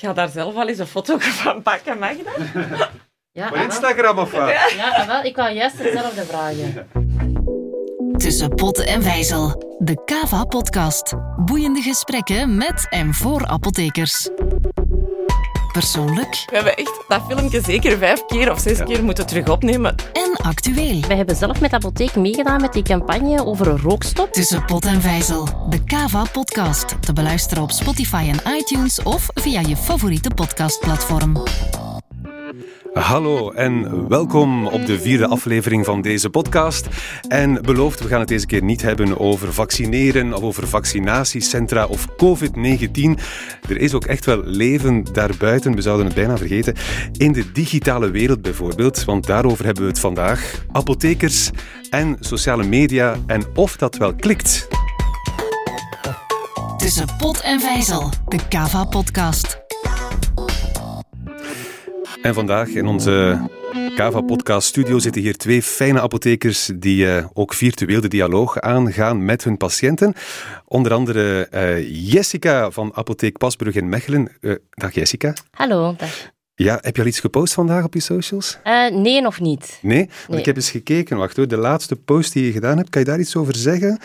Ik ga daar zelf wel eens een foto van pakken, mag dat? Ja, Voor ah. Instagram of wat? ja ah, wel, ik wou juist hetzelfde vragen. Tussen pot en vijzel. De Kava-podcast. Boeiende gesprekken met en voor apothekers. Persoonlijk We hebben echt dat filmpje zeker vijf keer of zes keer moeten terug opnemen. en actueel. Wij hebben zelf met de apotheek meegedaan met die campagne over een rookstop. Tussen pot en vijzel. De Kava-podcast. Te beluisteren op Spotify en iTunes of via je favoriete podcastplatform. Hallo en welkom op de vierde aflevering van deze podcast. En beloofd, we gaan het deze keer niet hebben over vaccineren of over vaccinatiecentra of COVID-19. Er is ook echt wel leven daarbuiten, we zouden het bijna vergeten. In de digitale wereld bijvoorbeeld, want daarover hebben we het vandaag. Apothekers en sociale media en of dat wel klikt. Tussen pot en vijzel. De Kava-podcast. En vandaag in onze Kava Podcast Studio zitten hier twee fijne apothekers die eh, ook virtueel de dialoog aangaan met hun patiënten. Onder andere eh, Jessica van Apotheek Pasbrug in Mechelen. Eh, dag Jessica. Hallo. dag. Ja, heb je al iets gepost vandaag op je socials? Eh, nee, nog niet. Nee? Want ik heb eens gekeken. Wacht hoor, de laatste post die je gedaan hebt, kan je daar iets over zeggen?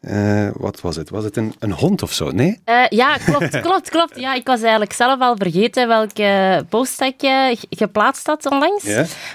Eh, wat was het? Was het een, een hond of zo? Nee? Eh, ja, klopt, klopt, klopt. Ja, ik was eigenlijk zelf al vergeten welke post dat ik ge- geplaatst had onlangs.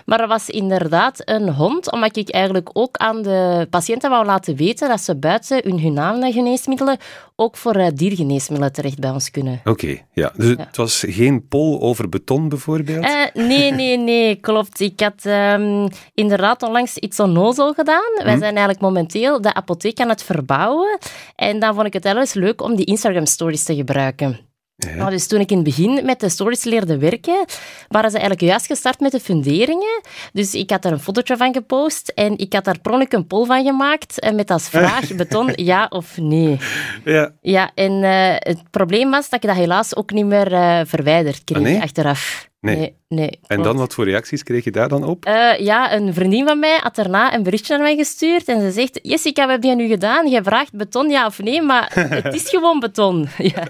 Maar er was inderdaad een hond, omdat ik eigenlijk ook aan de patiënten wou laten weten dat ze buiten hun hunane geneesmiddelen ook voor diergeneesmiddelen terecht bij ons kunnen. Oké, ja. Dus het was geen pol over beton bijvoorbeeld? Eh, nee, nee, nee, klopt. Ik had ehm, inderdaad onlangs iets onnozel gedaan. Wij zijn eigenlijk momenteel de apotheek aan het verbouwen. En dan vond ik het wel eens leuk om die Instagram-stories te gebruiken. Ja. Nou, dus toen ik in het begin met de stories leerde werken, waren ze eigenlijk juist gestart met de funderingen. Dus ik had er een fotootje van gepost en ik had daar per ongeluk een poll van gemaakt eh, met als vraag beton ja of nee. ja. Ja, en eh, het probleem was dat ik dat helaas ook niet meer verwijderd kreeg Ah, nee? achteraf. Nee. nee, nee, En dan, wat voor reacties kreeg je daar dan op? Eh, ja, een vriendin van mij had daarna een berichtje naar mij gestuurd en ze zegt, Jessica, wat heb je nu gedaan? Je vraagt beton, ja of nee, maar het is gewoon beton. Ja.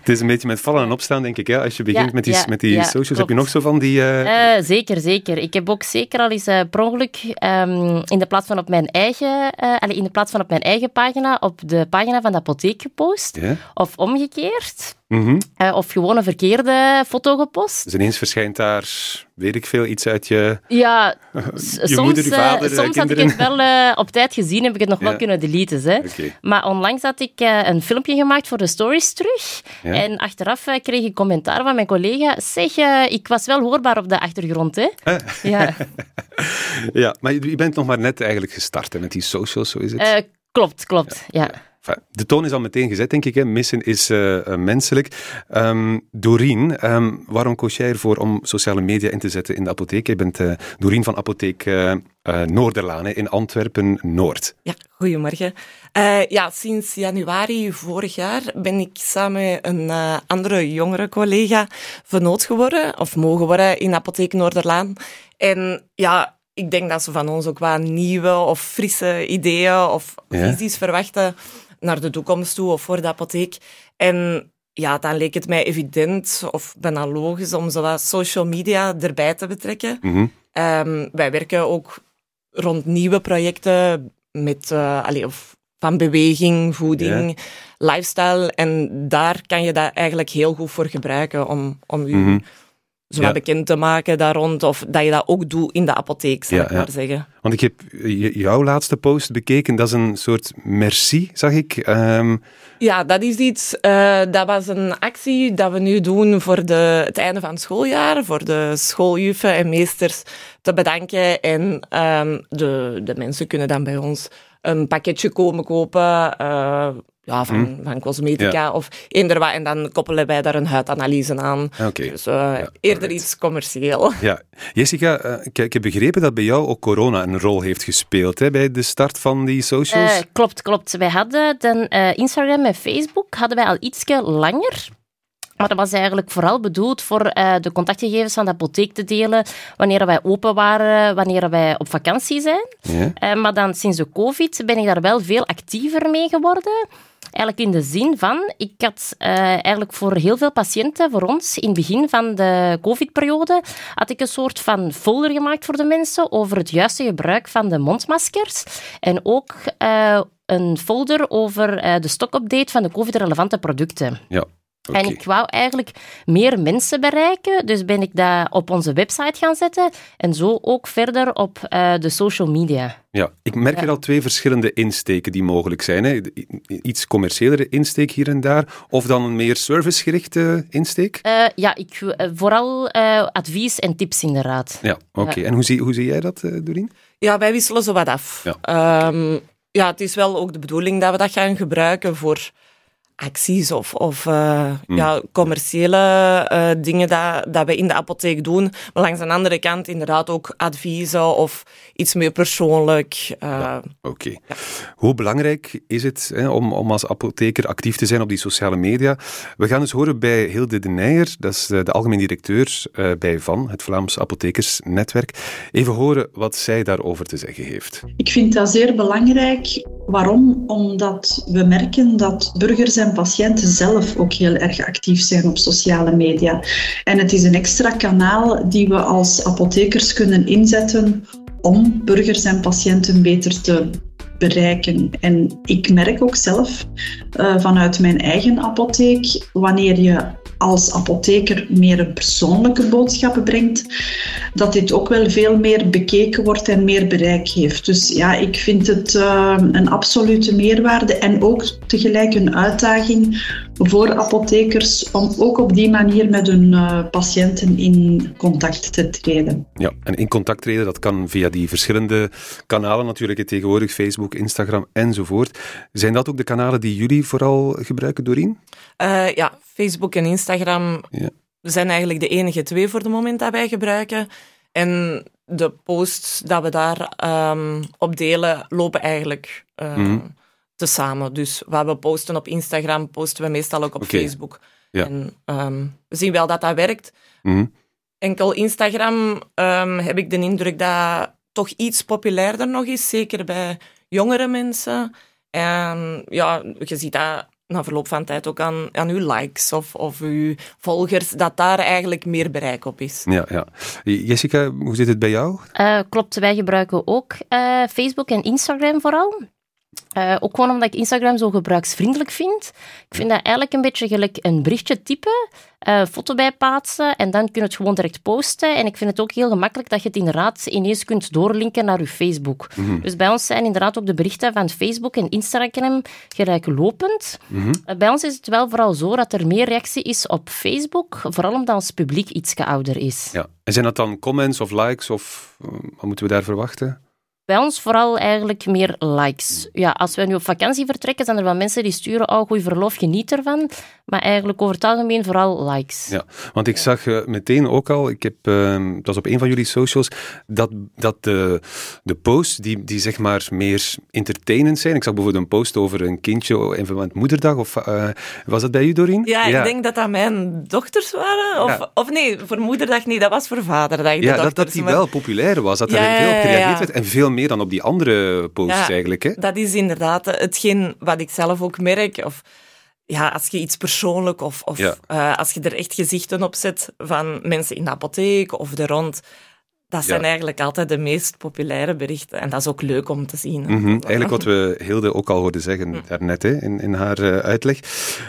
Het is een beetje met vallen en opstaan, denk ik. Hè? Als je begint Ja, met die, ja, met die ja, socials, heb je nog zo van die... eh, Eh, zeker, zeker. Ik heb ook zeker al eens per ongeluk ehm, in de plaats van op mijn eigen, allee, in de plaats van op mijn eigen pagina, op de pagina van de apotheek gepost. Of omgekeerd. Mhm. Of gewoon een verkeerde foto gepost. Dus ineens verschijnt daar, weet ik veel, iets uit je... Ja, Je soms, moeder, je eh, vader, eh, soms had ik het wel eh, op tijd gezien, heb ik het nog wel kunnen deleten. Hè. Maar onlangs had ik een filmpje gemaakt voor de stories terug. Ja. En achteraf kreeg ik commentaar van mijn collega. Zeg, ik was wel hoorbaar op de achtergrond. Hè? Eh. Ja, Ja, maar je bent nog maar net eigenlijk gestart hè, met die socials, zo is het. Eh, klopt, klopt. Ja. De toon is al meteen gezet, denk ik. Hè. Missen is eh, eh, menselijk. Ehm Doreen, ehm, waarom koos jij ervoor om sociale media in te zetten in de apotheek? Je bent eh Doreen van apotheek Noorderlaan hè, in Antwerpen-Noord. Ja, goedemorgen. Ja, sinds januari vorig jaar ben ik samen met een andere jongere collega vernoot geworden, of mogen worden, in Apotheek Noorderlaan. En ja, ik denk dat ze van ons ook wat nieuwe of frisse ideeën of Ja. visies verwachten naar de toekomst toe of voor de apotheek. En ja, dan leek het mij evident of bijna logisch om social media erbij te betrekken. Mhm. Ehm, wij werken ook rond nieuwe projecten met, allee, of van beweging, voeding, lifestyle. En daar kan je dat eigenlijk heel goed voor gebruiken om, om je Mhm. Zo Ja. bekend te maken daar rond. Of dat je dat ook doet in de apotheek, zal Ja, ik ja. maar zeggen. Want ik heb jouw laatste post bekeken. Dat is een soort merci, zag ik. Ehm, Ja, dat is iets. eh, dat was een actie dat we nu doen voor de, het einde van het schooljaar. Voor de schooljuffen en meesters te bedanken. En ehm, de, de mensen kunnen dan bij ons een pakketje komen kopen. eh, ja, van, van cosmetica of eender wat. En dan koppelen wij daar een huidanalyse aan. Oké. Dus eh, eerder iets commercieel. Ja, Jessica, eh, ik, ik heb begrepen dat bij jou ook corona een rol heeft gespeeld hè, bij de start van die socials. Eh, klopt, klopt. Wij hadden dan, eh, Instagram en Facebook hadden wij al ietsje langer. Maar dat was eigenlijk vooral bedoeld voor uh, de contactgegevens van de apotheek te delen wanneer wij open waren, wanneer wij op vakantie zijn. Ja. Uh, maar dan sinds de COVID ben ik daar wel veel actiever mee geworden. Eigenlijk in de zin van, ik had uh, eigenlijk voor heel veel patiënten, voor ons, in het begin van de COVID-periode, had ik een soort van folder gemaakt voor de mensen over het juiste gebruik van de mondmaskers. En ook uh, een folder over uh, de stokupdate van de COVID-relevante producten. Ja. En ik wou eigenlijk meer mensen bereiken, dus ben ik dat op onze website gaan zetten en zo ook verder op uh, de social media. Ja, ik merk ja. er al twee verschillende insteken die mogelijk zijn. Hè. Iets commerciëlere insteek hier en daar, of dan een meer servicegerichte insteek? Uh, ja, ik, uh, vooral advies en tips inderdaad. Ja, oké. En hoe zie, hoe zie jij dat, Doreen? Ja, wij wisselen zo wat af. Ja. Um, ja, het is wel ook de bedoeling dat we dat gaan gebruiken voor acties of, of uh, mm. ja, commerciële uh, dingen dat, dat we in de apotheek doen. Maar langs de andere kant inderdaad ook adviezen of iets meer persoonlijk. Uh, ja, Oké. Okay. Ja. Hoe belangrijk is het hè, om, om als apotheker actief te zijn op die sociale media? We gaan eens horen bij Hilde de Nijer, dat is de algemeen directeur bij VAN, het Vlaams Apothekersnetwerk. Even horen wat zij daarover te zeggen heeft. Ik vind dat zeer belangrijk. Waarom? Omdat we merken dat burgers en patiënten zelf ook heel erg actief zijn op sociale media. En het is een extra kanaal die we als apothekers kunnen inzetten om burgers en patiënten beter te bereiken. En ik merk ook zelf uh, vanuit mijn eigen apotheek, wanneer je als apotheker meer een persoonlijke boodschappen brengt, dat dit ook wel veel meer bekeken wordt en meer bereik heeft. Dus ja, ik vind het uh, een absolute meerwaarde en ook tegelijk een uitdaging voor apothekers om ook op die manier met hun uh, patiënten in contact te treden. Ja, en in contact treden, dat kan via die verschillende kanalen natuurlijk, tegenwoordig Facebook, Instagram enzovoort. Zijn dat ook de kanalen die jullie vooral gebruiken, Doreen? Uh, ja, Facebook en Instagram ja. zijn eigenlijk de enige twee voor het moment dat wij gebruiken. En de posts dat we daar um, op delen, lopen eigenlijk uh, mm. Tezamen. Dus wat we posten op Instagram, posten we meestal ook op okay. Facebook. Ja. En um, we zien wel dat dat werkt. Mm. Enkel Instagram um, heb ik de indruk dat toch iets populairder nog is, zeker bij jongere mensen. En ja, je ziet dat na verloop van tijd ook aan, aan uw likes of, of uw volgers, dat daar eigenlijk meer bereik op is. Ja, ja. Jessica, hoe zit het bij jou? Uh, klopt, wij gebruiken ook uh, Facebook en Instagram vooral. Uh, ook gewoon omdat ik Instagram zo gebruiksvriendelijk vind. Ik vind dat eigenlijk een beetje gelijk een berichtje typen, uh, foto bijplaatsen en dan kun je het gewoon direct posten. En ik vind het ook heel gemakkelijk dat je het inderdaad ineens kunt doorlinken naar je Facebook. Mm Dus bij ons zijn inderdaad ook de berichten van Facebook en Instagram gelijklopend. Mm -hmm. uh, bij ons is het wel vooral zo dat er meer reactie is op Facebook, vooral omdat ons publiek iets ouder is. Ja. En zijn dat dan comments of likes of wat moeten we daar verwachten? Bij ons vooral eigenlijk meer likes. Ja, als we nu op vakantie vertrekken, zijn er wel mensen die sturen, oh, goeie verlof, geniet ervan. Maar eigenlijk over het algemeen vooral likes. Ja, want ik zag uh, meteen ook al, ik heb, uh, dat was op een van jullie socials, dat, dat de, de posts die, die zeg maar meer entertainend zijn. Ik zag bijvoorbeeld een post over een kindje in verband moederdag. Of, uh, was dat bij u, Doreen? Ja, ja, ik denk dat dat mijn dochters waren. Of, ja. of nee, voor moederdag niet, dat was voor vaderdag. Ja, dat, dat die maar... wel populair was, dat er ja, veel op gereageerd werd. En veel meer meer dan op die andere posts ja, eigenlijk. Hè? Dat is inderdaad hetgeen wat ik zelf ook merk. Of, ja, als je iets persoonlijk of, of ja. uh, als je er echt gezichten op zet van mensen in de apotheek of er rond, dat zijn ja. eigenlijk altijd de meest populaire berichten. En dat is ook leuk om te zien. Mm -hmm. Eigenlijk wat we Hilde ook al hoorden zeggen mm. daarnet hè, in, in haar uh, uitleg.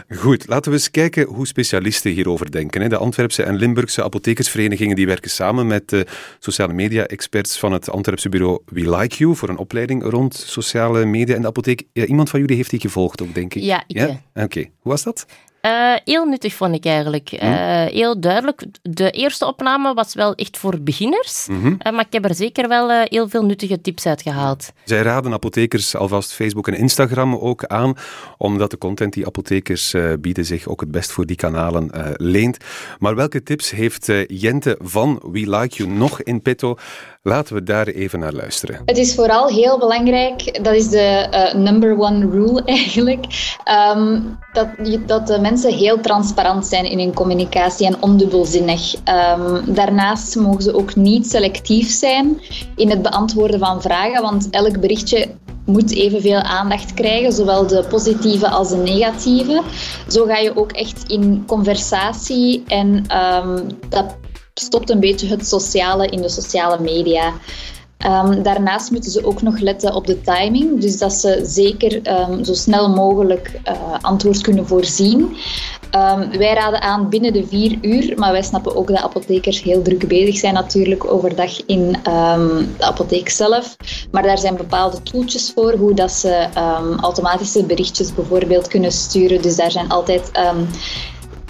Goed, laten we eens kijken hoe specialisten hierover denken. Hè. De Antwerpse en Limburgse apothekersverenigingen die werken samen met de sociale media-experts van het Antwerpse bureau We Like You voor een opleiding rond sociale media in de apotheek. Ja, iemand van jullie heeft die gevolgd ook, denk ik. Ja, ik. Ja? Oké, okay. hoe was dat? Uh, heel nuttig vond ik eigenlijk. Uh, heel duidelijk. De eerste opname was wel echt voor beginners, mm -hmm. uh, maar ik heb er zeker wel heel veel nuttige tips uit gehaald. Zij raden apothekers alvast Facebook en Instagram ook aan, omdat de content die apothekers bieden zich ook het best voor die kanalen leent. Maar welke tips heeft Jente van We Like You nog in petto? Laten we daar even naar luisteren. Het is vooral heel belangrijk, dat is de eh, number one rule eigenlijk, ehm, dat, dat de mensen heel transparant zijn in hun communicatie en ondubbelzinnig. Um, daarnaast mogen ze ook niet selectief zijn in het beantwoorden van vragen, want elk berichtje moet evenveel aandacht krijgen, zowel de positieve als de negatieve. Zo ga je ook echt in conversatie en um, dat stopt een beetje het sociale in de sociale media. Um, daarnaast moeten ze ook nog letten op de timing, dus dat ze zeker um, zo snel mogelijk uh, antwoord kunnen voorzien. Um, wij raden aan binnen de vier uur, maar wij snappen ook dat apothekers heel druk bezig zijn natuurlijk overdag in de apotheek zelf. Maar daar zijn bepaalde toeltjes voor, hoe dat ze automatische berichtjes bijvoorbeeld kunnen sturen. Dus daar zijn altijd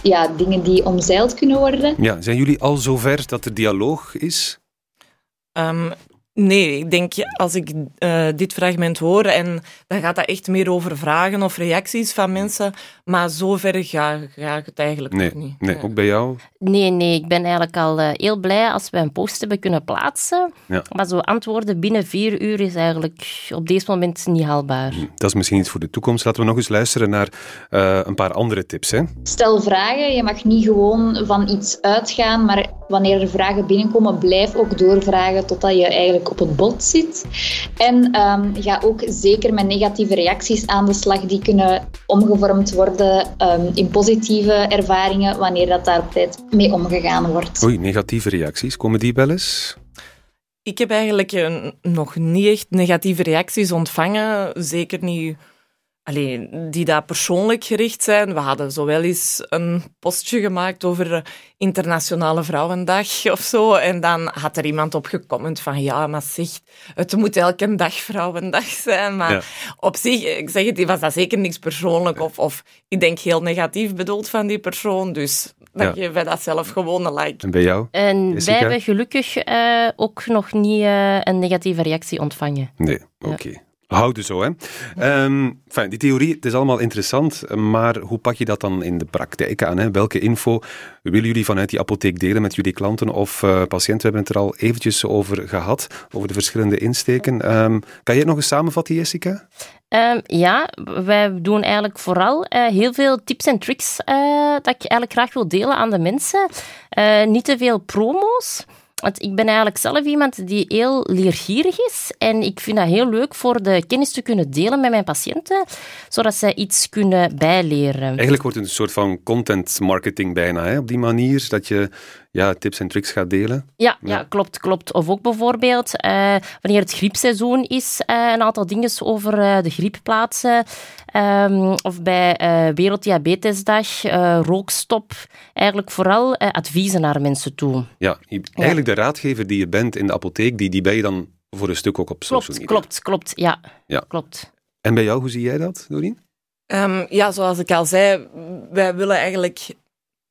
ja, dingen die omzeild kunnen worden. Ja, zijn jullie al zover dat er dialoog is? Um, Nee, ik denk als ik uh, dit fragment hoor en dan gaat dat echt meer over vragen of reacties van mensen, maar zover ga, ga ik het eigenlijk nee, niet. Nee, ook bij jou? Nee, nee, ik ben eigenlijk al uh, heel blij als we een post hebben kunnen plaatsen. Ja. Maar zo antwoorden binnen vier uur is eigenlijk op deze moment niet haalbaar. Dat is misschien iets voor de toekomst. Laten we nog eens luisteren naar uh, een paar andere tips. Hè? Stel vragen. Je mag niet gewoon van iets uitgaan, maar wanneer er vragen binnenkomen, blijf ook doorvragen totdat je eigenlijk op het bot zit. En um, ga ook zeker met negatieve reacties aan de slag. Die kunnen omgevormd worden um, in positieve ervaringen wanneer dat daar op tijd mee omgegaan wordt. Oei, negatieve reacties, komen die wel eens? Ik heb eigenlijk een, nog niet echt negatieve reacties ontvangen. Zeker niet Allee, die daar persoonlijk gericht zijn. We hadden zo wel eens een postje gemaakt over Internationale Vrouwendag of zo. En dan had er iemand op gecomment van ja, maar zeg, het moet elke dag Vrouwendag zijn. Maar Ja. op zich, ik zeg het, was dat zeker niks persoonlijk. Of, of ik denk heel negatief bedoeld van die persoon. Dus dan Ja. geven wij dat zelf gewoon een like. En bij jou? En Jessica? wij hebben gelukkig eh, ook nog niet eh, een negatieve reactie ontvangen. Nee, oké. Houden zo, hè. Ehm, fijn, die theorie, het is allemaal interessant, maar hoe pak je dat dan in de praktijk aan? Hè? Welke info willen jullie vanuit die apotheek delen met jullie klanten of eh, patiënten? We hebben het er al eventjes over gehad, over de verschillende insteken. Ehm, kan jij het nog eens samenvatten, Jessica? Ehm, ja, wij doen eigenlijk vooral eh, heel veel tips en tricks eh, dat ik eigenlijk graag wil delen aan de mensen. Niet te veel promo's. Want ik ben eigenlijk zelf iemand die heel leergierig is. En ik vind dat heel leuk voor de kennis te kunnen delen met mijn patiënten, zodat zij iets kunnen bijleren. Eigenlijk wordt het een soort van content marketing bijna, op die manier, dat je ja, tips en tricks gaat delen. Ja, Ja. ja. klopt, klopt. Of ook bijvoorbeeld eh, wanneer het griepseizoen is, eh, een aantal dingen over eh, de griep plaatsen. Ehm, of bij eh, Werelddiabetesdag, eh, rookstop. Eigenlijk vooral eh, adviezen naar mensen toe. Ja, je- eigenlijk de raadgever die je bent in de apotheek, die, die ben je dan voor een stuk ook op social Klopt, media. klopt, klopt. Ja, Ja. klopt. En bij jou, hoe zie jij dat, Doreen? Ehm, ja, zoals ik al zei, wij willen eigenlijk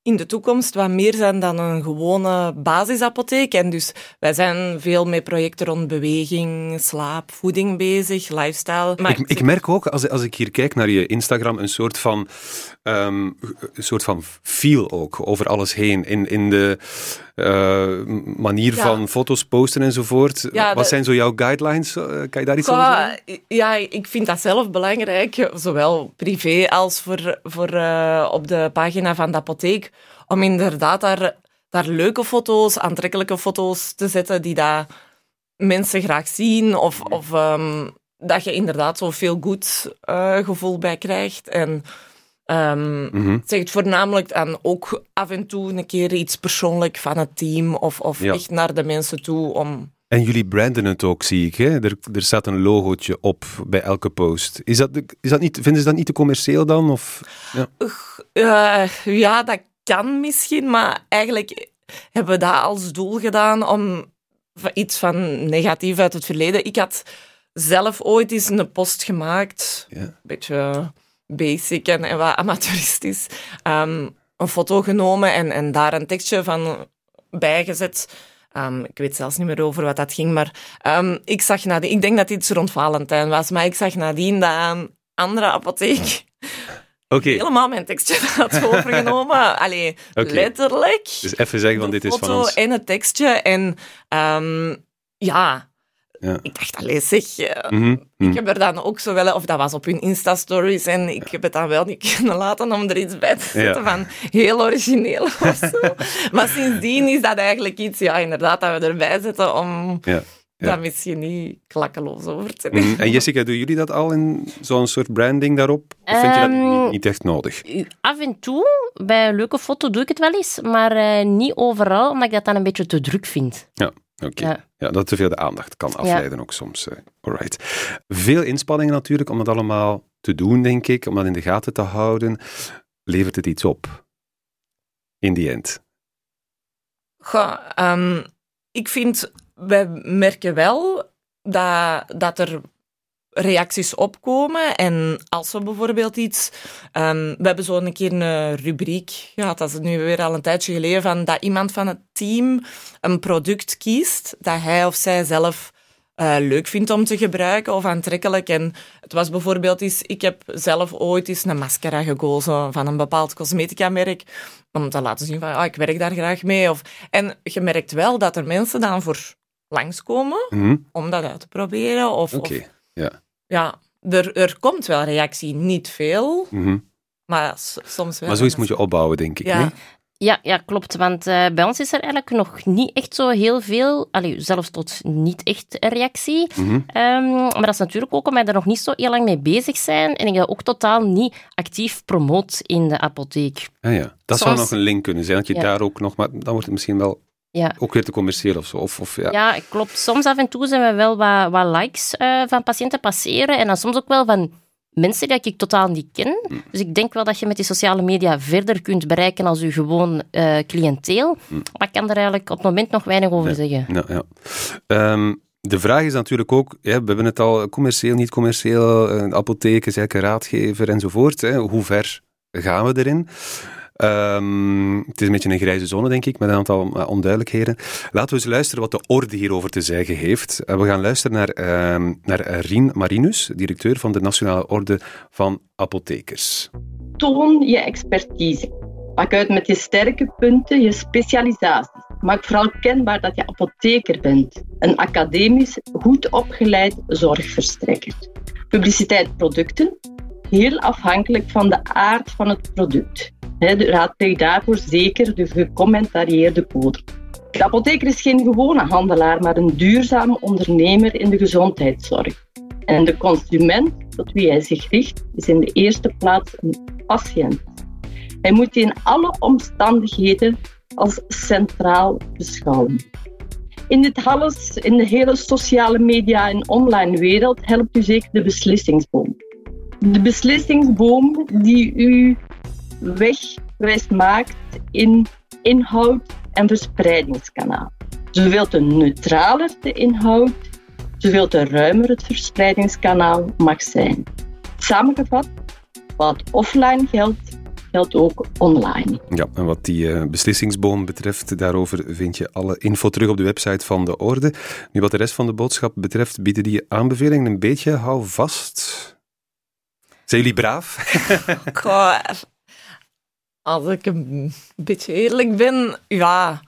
in de toekomst wat meer zijn dan een gewone basisapotheek. En dus wij zijn veel met projecten rond beweging, slaap, voeding bezig, lifestyle. Maar Ik, ik merk ook, als, als ik hier kijk naar je Instagram, een soort van, ehm, een soort van feel ook over alles heen. In, in de eh, manier Ja. van foto's posten enzovoort. Ja, Wat zijn zo jouw guidelines? Eh, kan je daar iets over zeggen? ja, ik vind dat zelf belangrijk, zowel privé als voor, voor, eh, op de pagina van de apotheek, om inderdaad daar, daar leuke foto's, aantrekkelijke foto's te zetten die dat mensen graag zien of, of ehm, dat je inderdaad zo'n veel goed gevoel bij krijgt. En het zegt voornamelijk dan ook af en toe een keer iets persoonlijk van het team of, of Ja. echt naar de mensen toe om... En jullie branden het ook, zie ik. Hè? Er, er staat een logootje op bij elke post. Is dat, is dat niet, vinden ze dat niet te commercieel dan? Of, ja. Eh, ja, dat kan misschien, maar eigenlijk hebben we dat als doel gedaan om iets van negatief uit het verleden. Ik had zelf ooit eens een post gemaakt, Ja. een beetje basic en, en wat amateuristisch, Ehm, een foto genomen en, en daar een tekstje van bijgezet. Ehm, ik weet zelfs niet meer over wat dat ging, maar ehm, ik zag nadien, ik denk dat dit rond Valentijn was, maar ik zag nadien dat een andere apotheek Oké, helemaal mijn tekstje had overgenomen. Allee, letterlijk. dus even zeggen van dit is van foto ons. en het tekstje. En ehm, ja, Ja. ik dacht, allee zeg, eh, Mhm, mhm. ik heb er dan ook zo wel, of dat was op hun Insta-stories, en ik heb het dan wel niet kunnen laten om er iets bij te zetten Ja. van heel origineel of zo. maar sindsdien is dat eigenlijk iets, ja, inderdaad, dat we erbij zetten om Ja. Ja. dat misschien niet klakkeloos over te nemen. Mhm. En Jessica, doen jullie dat al in zo'n soort branding daarop? Of vind je dat Ehm, niet, niet echt nodig? Af en toe, bij een leuke foto doe ik het wel eens, maar eh, niet overal, omdat ik dat dan een beetje te druk vind. Ja, oké. Ja. Ja, dat te veel de aandacht kan afleiden ook soms. eh. Alright. Veel inspanningen natuurlijk om dat allemaal te doen, denk ik, om dat in de gaten te houden. Levert het iets op? In die end. Goh, ehm, ik vind, wij merken wel dat, dat er reacties opkomen. En als we bijvoorbeeld iets... ehm, we hebben zo een keer een rubriek gehad, dat is nu weer al een tijdje geleden, van dat iemand van het team een product kiest dat hij of zij zelf eh, leuk vindt om te gebruiken of aantrekkelijk. En het was bijvoorbeeld eens... Ik heb zelf ooit eens een mascara gekozen van een bepaald cosmetica-merk om te laten zien van, ah, ik werk daar graag mee. Of, en je merkt wel dat er mensen dan voor langskomen Mhm, om dat uit te proberen. Of, ja. ja, er, er komt wel reactie. Niet veel, Mhm. maar s- soms wel. Maar zoiets moet je opbouwen, denk ik. Ja. nee? Ja, ja klopt. Want eh, bij ons is er eigenlijk nog niet echt zo heel veel, allee, zelfs tot niet echt een reactie. Mhm. Ehm, maar dat is natuurlijk ook omdat we er nog niet zo heel lang mee bezig zijn en ik dat ook totaal niet actief promoot in de apotheek. Ah, ja. Dat zou nog een link kunnen zijn, dat je Ja. daar ook nog... Maar dan wordt het misschien wel Ja. ook weer te commercieel of zo. Of, of, ja. Ja, klopt. Soms af en toe zijn we wel wat, wat likes eh, van patiënten passeren en dan soms ook wel van mensen die ik totaal niet ken. Mm. Dus ik denk wel dat je met die sociale media verder kunt bereiken als je gewoon eh cliënteel. Maar ik kan er eigenlijk op het moment nog weinig over zeggen. Ja, ja. Ehm, de vraag is natuurlijk ook, ja, we hebben het al, commercieel, niet commercieel, een apotheek is eigenlijk een raadgever enzovoort. Hè. Hoe ver gaan we erin? Ehm, het is een beetje een grijze zone, denk ik, met een aantal eh, onduidelijkheden. Laten we eens luisteren wat de orde hierover te zeggen heeft. Eh, we gaan luisteren naar, ehm, naar Rien Marinus, directeur van de Nationale Orde van Apothekers. toon je expertise. Maak uit met je sterke punten, je specialisaties. Maak vooral kenbaar dat je apotheker bent, een academisch, goed opgeleid zorgverstrekker. Publiciteit producten, heel afhankelijk van de aard van het product. De- raadpleeg daarvoor zeker de gecommentarieerde code. De apotheker is geen gewone handelaar, maar een duurzaam ondernemer in de gezondheidszorg. En de consument tot wie hij zich richt, is in de eerste plaats een patiënt. Hij moet die in alle omstandigheden als centraal beschouwen. In dit alles, in de hele sociale media en online wereld, helpt u zeker de beslissingsboom. De beslissingsboom die u wegwijs maakt in inhoud en verspreidingskanaal. Zoveel te neutraler de inhoud, zoveel te ruimer het verspreidingskanaal mag zijn. Samengevat, wat offline geldt, geldt ook online. Ja, en wat die eh, beslissingsboom betreft, daarover vind je alle info terug op de website van de Orde. Nu, wat de rest van de boodschap betreft, bieden die aanbevelingen een beetje houvast. Zijn jullie braaf? Goh, als ik een beetje eerlijk ben, ja...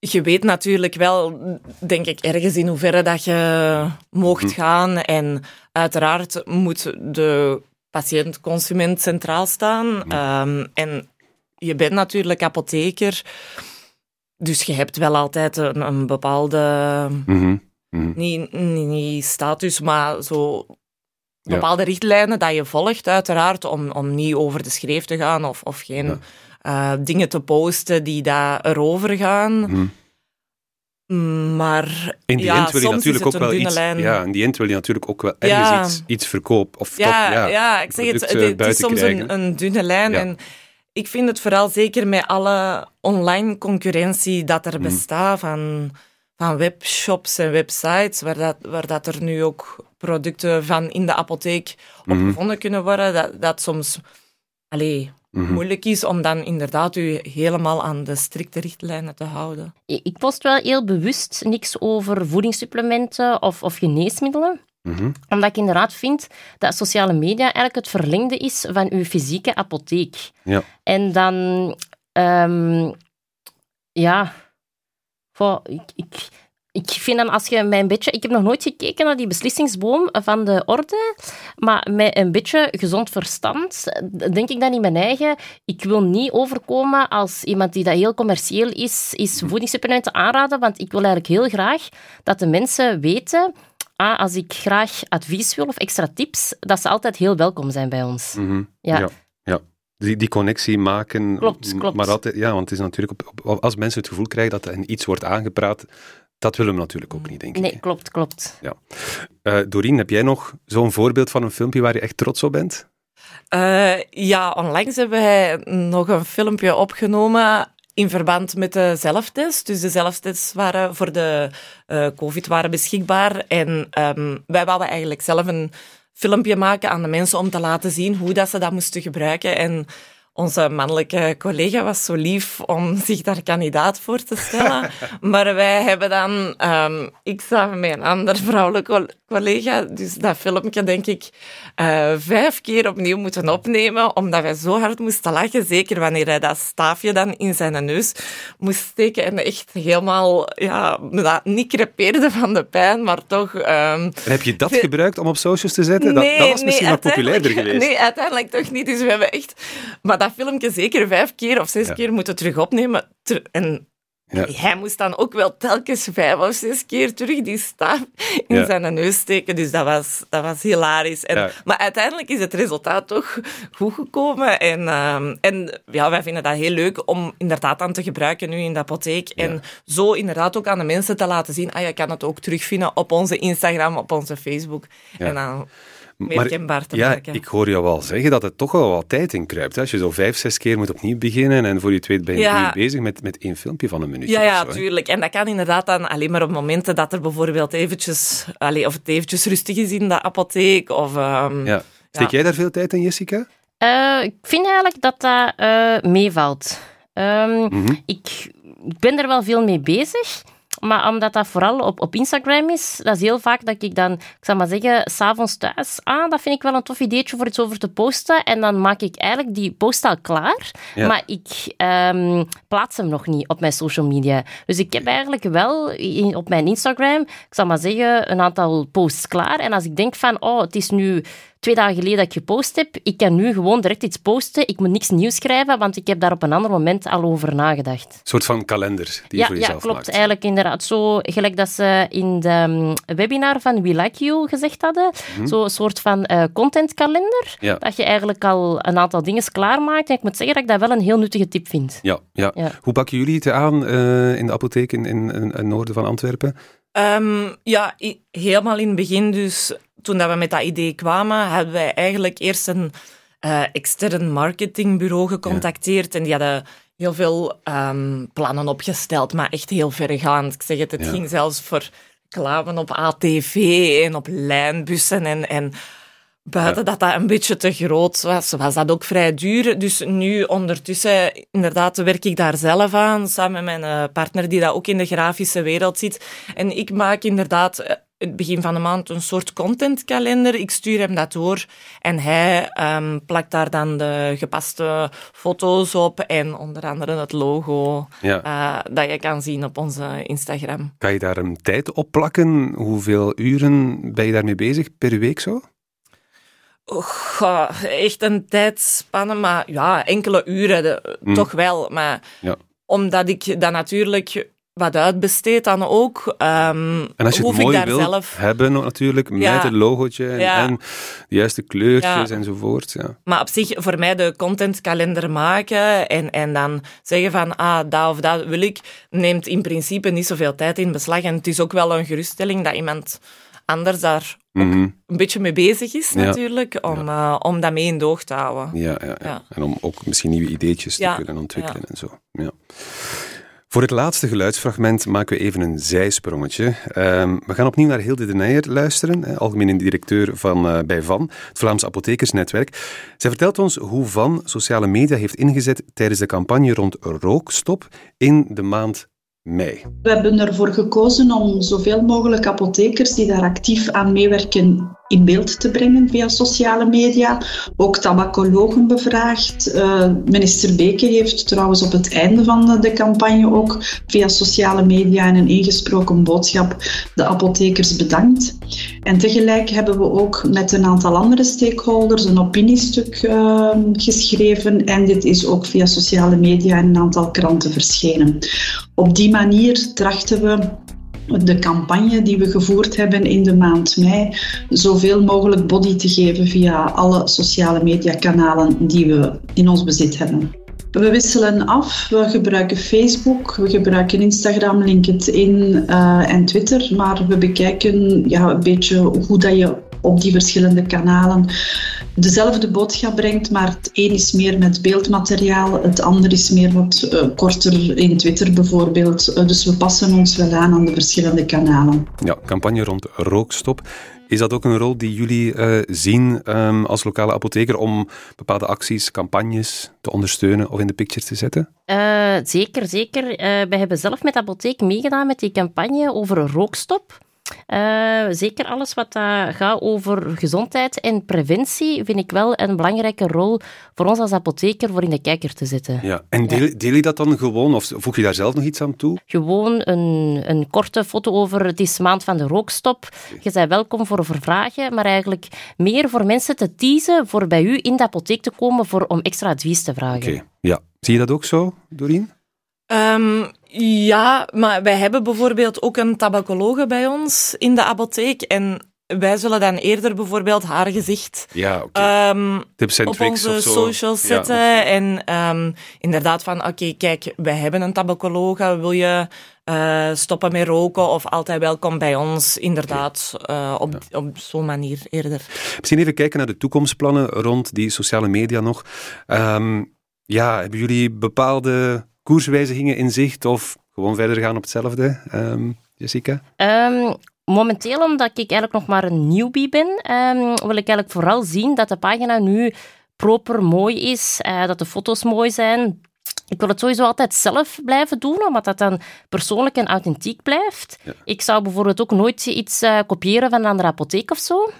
Je weet natuurlijk wel, denk ik, ergens in hoeverre dat je mocht gaan. En uiteraard moet de patiënt-consument centraal staan. Ehm, en je bent natuurlijk apotheker, dus je hebt wel altijd een, een bepaalde Mhm, mhm. niet, niet, niet status, maar zo. Bepaalde richtlijnen dat je volgt, uiteraard, om, om niet over de schreef te gaan of, of geen eh, dingen te posten die daar erover gaan. Mhm. Mm, Maar In die ja, end wil je soms natuurlijk ook wel iets. lijn. Ja, in die end wil je natuurlijk ook wel ergens Ja. iets, iets verkopen. Of Ja, toch, ja, ja, ik zeg het, het, het is soms een, een dunne lijn. En ik vind het vooral zeker met alle online concurrentie dat Mhm. er bestaat van, van webshops en websites, waar, dat, waar dat er nu ook producten van in de apotheek op Mhm. gevonden kunnen worden, dat, dat soms allee, Mhm. moeilijk is om dan inderdaad u helemaal aan de strikte richtlijnen te houden. Ik ik post wel heel bewust niks over voedingssupplementen of, of geneesmiddelen. Mhm. Omdat ik inderdaad vind dat sociale media eigenlijk het verlengde is van uw fysieke apotheek. Ja. En dan, ehm, ja, ik, ik, ik vind dan als je met een beetje... Ik heb nog nooit gekeken naar die beslissingsboom van de orde, maar met een beetje gezond verstand denk ik dan in mijn eigen... Ik wil niet overkomen als iemand die dat heel commercieel is, is voedingssupplementen aanraden, want ik wil eigenlijk heel graag dat de mensen weten ah, als ik graag advies wil of extra tips, dat ze altijd heel welkom zijn bij ons. Mhm. ja. ja. Die, die connectie maken. Klopt, klopt. Maar altijd, ja, want het is natuurlijk op, als mensen het gevoel krijgen dat er iets wordt aangepraat, dat willen we natuurlijk ook niet, denk ik. Nee, klopt, klopt. Ja. Uh, Doreen, heb jij nog zo'n voorbeeld van een filmpje waar je echt trots op bent? Uh, ja, onlangs hebben wij nog een filmpje opgenomen in verband met de zelftest. Dus de zelftests waren voor de uh, COVID waren beschikbaar. En um, wij wouden eigenlijk zelf een filmpje maken aan de mensen om te laten zien hoe dat ze dat moesten gebruiken. En onze mannelijke collega was zo lief om zich daar kandidaat voor te stellen. maar wij hebben dan, um, ik samen met een ander vrouwelijke collega, dus dat filmpje denk ik uh, vijf keer opnieuw moeten opnemen, omdat wij zo hard moesten lachen. Zeker wanneer hij dat staafje dan in zijn neus moest steken en echt helemaal, ja, niet crepeerde van de pijn, maar toch... Um, en heb je dat gebruikt om op socials te zetten? Nee, dat, dat was misschien nee, wat populairder geweest. Nee, uiteindelijk toch niet. Dus we hebben echt... Maar dat filmpje zeker vijf keer of zes keer moeten terug opnemen. En ja. Hij moest dan ook wel telkens vijf of zes keer terug die staaf in zijn neus steken. Dus dat was, dat was hilarisch. En, Maar uiteindelijk is het resultaat toch goed gekomen. En, uh, en ja, wij vinden dat heel leuk om inderdaad aan te gebruiken nu in de apotheek. En zo inderdaad ook aan de mensen te laten zien. Ah, je kan het ook terugvinden op onze Instagram, op onze Facebook. En dan meer kenbaar te ja, maken. Ik hoor je wel zeggen dat het toch wel wat tijd in kruipt. Als je zo vijf, zes keer moet opnieuw beginnen en voor je twee ben je ja. bezig met, met één filmpje van een minuutje. Ja, ja, tuurlijk. En dat kan inderdaad dan alleen maar op momenten dat er bijvoorbeeld eventjes, allez, of het eventjes rustig is in de apotheek. Of, um, ja. Steek jij daar veel tijd in, Jessica? Uh, ik vind eigenlijk dat dat uh, meevalt. Um, mm -hmm. ik, ik ben er wel veel mee bezig. Maar omdat dat vooral op, op Instagram is, dat is heel vaak dat ik dan, ik zal maar zeggen, s'avonds thuis, ah, dat vind ik wel een tof ideetje voor iets over te posten. En dan maak ik eigenlijk die post al klaar, maar ik um, plaats hem nog niet op mijn social media. Dus ik heb eigenlijk wel in, op mijn Instagram, ik zal maar zeggen, een aantal posts klaar. En als ik denk van, oh, het is nu twee dagen geleden dat ik gepost heb. Ik kan nu gewoon direct iets posten. Ik moet niks nieuws schrijven, want ik heb daar op een ander moment al over nagedacht. Een soort van kalender die je voor jezelf Ja, klopt. Eigenlijk inderdaad. Zo gelijk dat ze in de mm, webinar van We Like You gezegd hadden. Mm Zo'n soort van uh, contentkalender. Dat je eigenlijk al een aantal dingen klaarmaakt. En ik moet zeggen dat ik dat wel een heel nuttige tip vind. Ja, ja. Hoe pakken jullie het aan uh, in de apotheek in, in, in het noorden van Antwerpen? Um, ja, helemaal in het begin dus toen dat we met dat idee kwamen, hebben wij eigenlijk eerst een uh, extern marketingbureau gecontacteerd. En die hadden heel veel um, plannen opgesteld, maar echt heel vergaand. Ik zeg het, het ging zelfs voor reclame op ATV en op lijnbussen en... en Buiten dat dat een beetje te groot was, was dat ook vrij duur. Dus nu ondertussen, inderdaad, werk ik daar zelf aan, samen met mijn eh, partner die dat ook in de grafische wereld zit. En ik maak inderdaad eh, het begin van de maand een soort contentkalender. Ik stuur hem dat door en hij um, plakt daar dan de gepaste foto's op en onder andere het logo ja. uh, dat je kan zien op onze Instagram. Kan je daar een tijd op plakken? Hoeveel uren ben je daarmee bezig per week zo? Oh, echt een tijdspanne, maar ja, enkele uren de, mm. toch wel. Maar ja. omdat ik dan natuurlijk wat uitbesteed dan ook. Um, en als je het mooi zelf... hebben natuurlijk, met ja. het logootje en, ja. en, de juiste kleurtjes ja. enzovoort. Ja. Maar op zich, voor mij de contentkalender maken en, en dan zeggen van, ah, dat of dat wil ik, neemt in principe niet zoveel tijd in beslag. En het is ook wel een geruststelling dat iemand anders daar mm -hmm. een beetje mee bezig is, natuurlijk, om, uh, om dat mee in doog te houden. Ja, ja, ja, en om ook misschien nieuwe ideetjes te kunnen ontwikkelen en zo. Ja. Voor het laatste geluidsfragment maken we even een zijsprongetje. Um, we gaan opnieuw naar Hilde de Neijer luisteren, algemene directeur van, uh, bij VAN, het Vlaams Apothekersnetwerk. Zij vertelt ons hoe VAN sociale media heeft ingezet tijdens de campagne rond rookstop in de maand mei. We hebben ervoor gekozen om zoveel mogelijk apothekers die daar actief aan meewerken in beeld te brengen via sociale media. Ook tabacologen bevraagd. Uh, minister Beke heeft trouwens op het einde van de campagne ook via sociale media en een ingesproken boodschap de apothekers bedankt. En tegelijk hebben we ook met een aantal andere stakeholders een opiniestuk uh, geschreven en dit is ook via sociale media en een aantal kranten verschenen. Op die manier trachten we de campagne die we gevoerd hebben in de maand mei zoveel mogelijk body te geven via alle sociale mediakanalen die we in ons bezit hebben. We wisselen af. We gebruiken Facebook, we gebruiken Instagram, LinkedIn uh, en Twitter. Maar we bekijken ja, een beetje hoe dat je op die verschillende kanalen dezelfde boodschap brengt, maar het een is meer met beeldmateriaal, het ander is meer wat uh, korter in Twitter bijvoorbeeld. Uh, dus we passen ons wel aan aan de verschillende kanalen. Ja, campagne rond rookstop. Is dat ook een rol die jullie uh, zien um, als lokale apotheker om bepaalde acties, campagnes te ondersteunen of in de picture te zetten? zeker, zeker. wij hebben zelf met de apotheek meegedaan met die campagne over rookstop. Uh, zeker alles wat uh, gaat over gezondheid en preventie vind ik wel een belangrijke rol voor ons als apotheker voor in de kijker te zetten. Ja. En deel, deel je dat dan gewoon of voeg je daar zelf nog iets aan toe? Gewoon een, een korte foto over het is maand van de rookstop. Je bent welkom voor vragen, maar eigenlijk meer voor mensen te teasen voor bij u in de apotheek te komen voor, om extra advies te vragen. Oké, ja. Zie je dat ook zo, Doreen? Um, ja, maar wij hebben bijvoorbeeld ook een tabacologe bij ons in de apotheek. En wij zullen dan eerder bijvoorbeeld haar gezicht ja, okay. um, Tips en op onze socials zetten. Ja, en um, inderdaad van, oké, okay, kijk, wij hebben een tabacologe. Wil je uh, stoppen met roken of altijd welkom bij ons? Inderdaad, uh, op, ja. op zo'n manier eerder. Misschien even kijken naar de toekomstplannen rond die sociale media nog. Um, ja, hebben jullie bepaalde koerswijzigingen in zicht of gewoon verder gaan op hetzelfde, um, Jessica? Um, momenteel, omdat ik eigenlijk nog maar een newbie ben, um, wil ik eigenlijk vooral zien dat de pagina nu proper mooi is, uh, dat de foto's mooi zijn. Ik wil het sowieso altijd zelf blijven doen, omdat dat dan persoonlijk en authentiek blijft. Ja. Ik zou bijvoorbeeld ook nooit iets uh, kopiëren van een andere apotheek of zo.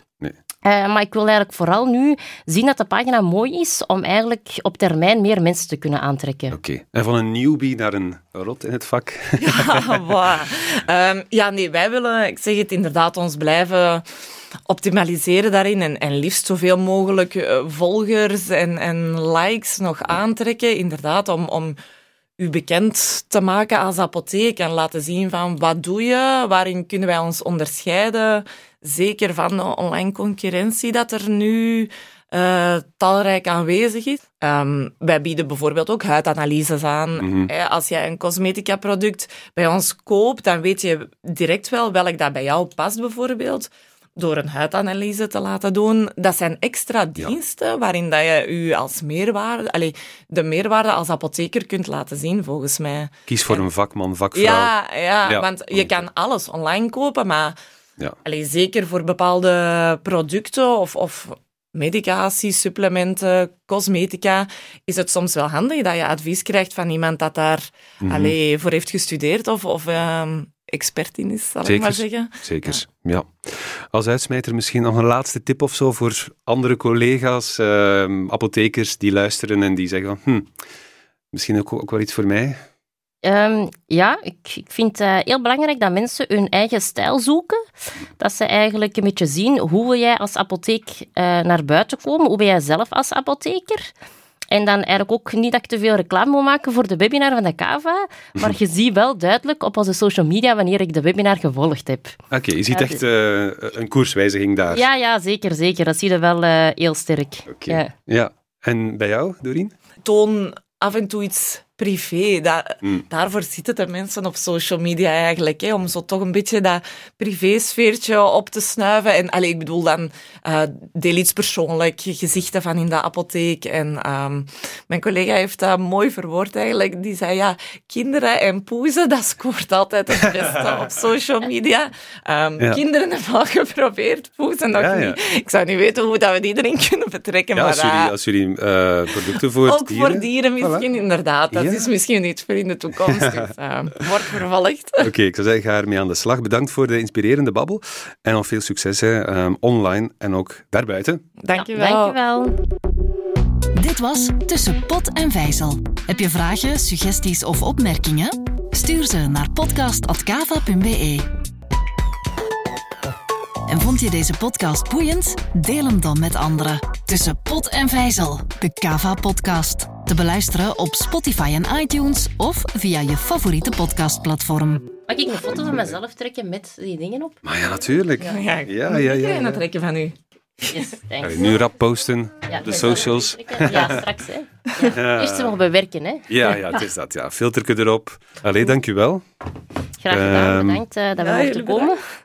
Uh, maar ik wil eigenlijk vooral nu zien dat de pagina mooi is om eigenlijk op termijn meer mensen te kunnen aantrekken. Oké. Okay. En van een newbie naar een rot in het vak? Ja, wow. um, ja, nee, wij willen, ik zeg het inderdaad, ons blijven optimaliseren daarin en, en liefst zoveel mogelijk uh, volgers en, en likes nog aantrekken, inderdaad, om... om u bekend te maken als apotheek en laten zien van wat doe je, waarin kunnen wij ons onderscheiden, zeker van de online concurrentie dat er nu uh, talrijk aanwezig is. Um, wij bieden bijvoorbeeld ook huidanalyses aan. Mm -hmm. Als je een cosmetica product bij ons koopt, dan weet je direct wel welk dat bij jou past bijvoorbeeld door een huidanalyse te laten doen. Dat zijn extra diensten ja. waarin dat je u als meerwaarde, de meerwaarde als apotheker kunt laten zien, volgens mij. Kies voor een vakman, vakvrouw. Ja, ja, ja. want je kan alles online kopen, maar ja. zeker voor bepaalde producten of, of medicatie, supplementen, cosmetica, is het soms wel handig dat je advies krijgt van iemand dat daar mm -hmm. voor heeft gestudeerd of, of um, expert in is, zal Zeker. ik maar zeggen. Zeker, ja. ja. Als uitsmijter misschien nog een laatste tip of zo voor andere collega's, uh, apothekers die luisteren en die zeggen van, hm, misschien ook, ook wel iets voor mij. Um, ja, ik, ik vind het uh, heel belangrijk dat mensen hun eigen stijl zoeken. Dat ze eigenlijk een beetje zien hoe wil jij als apotheek uh, naar buiten komen, hoe ben jij zelf als apotheker. En dan eigenlijk ook niet dat ik te veel reclame moet maken voor de webinar van de Kava, maar je ziet wel duidelijk op onze social media wanneer ik de webinar gevolgd heb. Oké, okay, je ziet echt uh, een koerswijziging daar. Ja, ja, zeker, zeker. Dat zie je wel uh, heel sterk. Oké. Okay. Ja. ja. En bij jou, Doreen? Toon af en toe iets privé. Dat, mm. Daarvoor zitten de mensen op social media eigenlijk, hè, om zo toch een beetje dat privésfeertje op te snuiven. En allee, ik bedoel dan, uh, deel iets persoonlijk, gezichten van in de apotheek. En um, mijn collega heeft dat mooi verwoord eigenlijk. Die zei, ja, kinderen en poezen, dat scoort altijd het beste op social media. Um, ja. Kinderen hebben al geprobeerd, poezen nog ja, ja. niet. Ik zou niet weten hoe dat we die erin kunnen betrekken. Maar, als jullie, als jullie uh, producten voor ook dieren... voor dieren misschien, voilà. inderdaad. Dat dat is misschien iets voor in de toekomst. Dus, uh, wordt vervolgd. Oké, ik zou zeggen, ga ermee aan de slag. Bedankt voor de inspirerende babbel. En nog veel succes hè, um, online en ook daarbuiten. Dank je wel. Dank je wel. Dit was Tussen Pot en Vijzel. Heb je vragen, suggesties of opmerkingen? Stuur ze naar podcast.kava.be. En vond je deze podcast boeiend? Deel hem dan met anderen. Tussen Pot en Vijzel, de Kava-podcast. Te beluisteren op Spotify en iTunes of via je favoriete podcastplatform. Mag ik een foto van mezelf trekken met die dingen op? Maar ja, natuurlijk. Ja, ja, ja. ja, ja, ja. trekken van u. Yes, thanks. Nu rap posten, Ja, de socials. Ja, straks. Hè. Ja. Eerst nog bewerken. Hè. Ja, ja, het is dat. Ja. Filterke erop. Allee, dank u wel. Graag gedaan. Ehm, Bedankt eh, dat we mochten komen.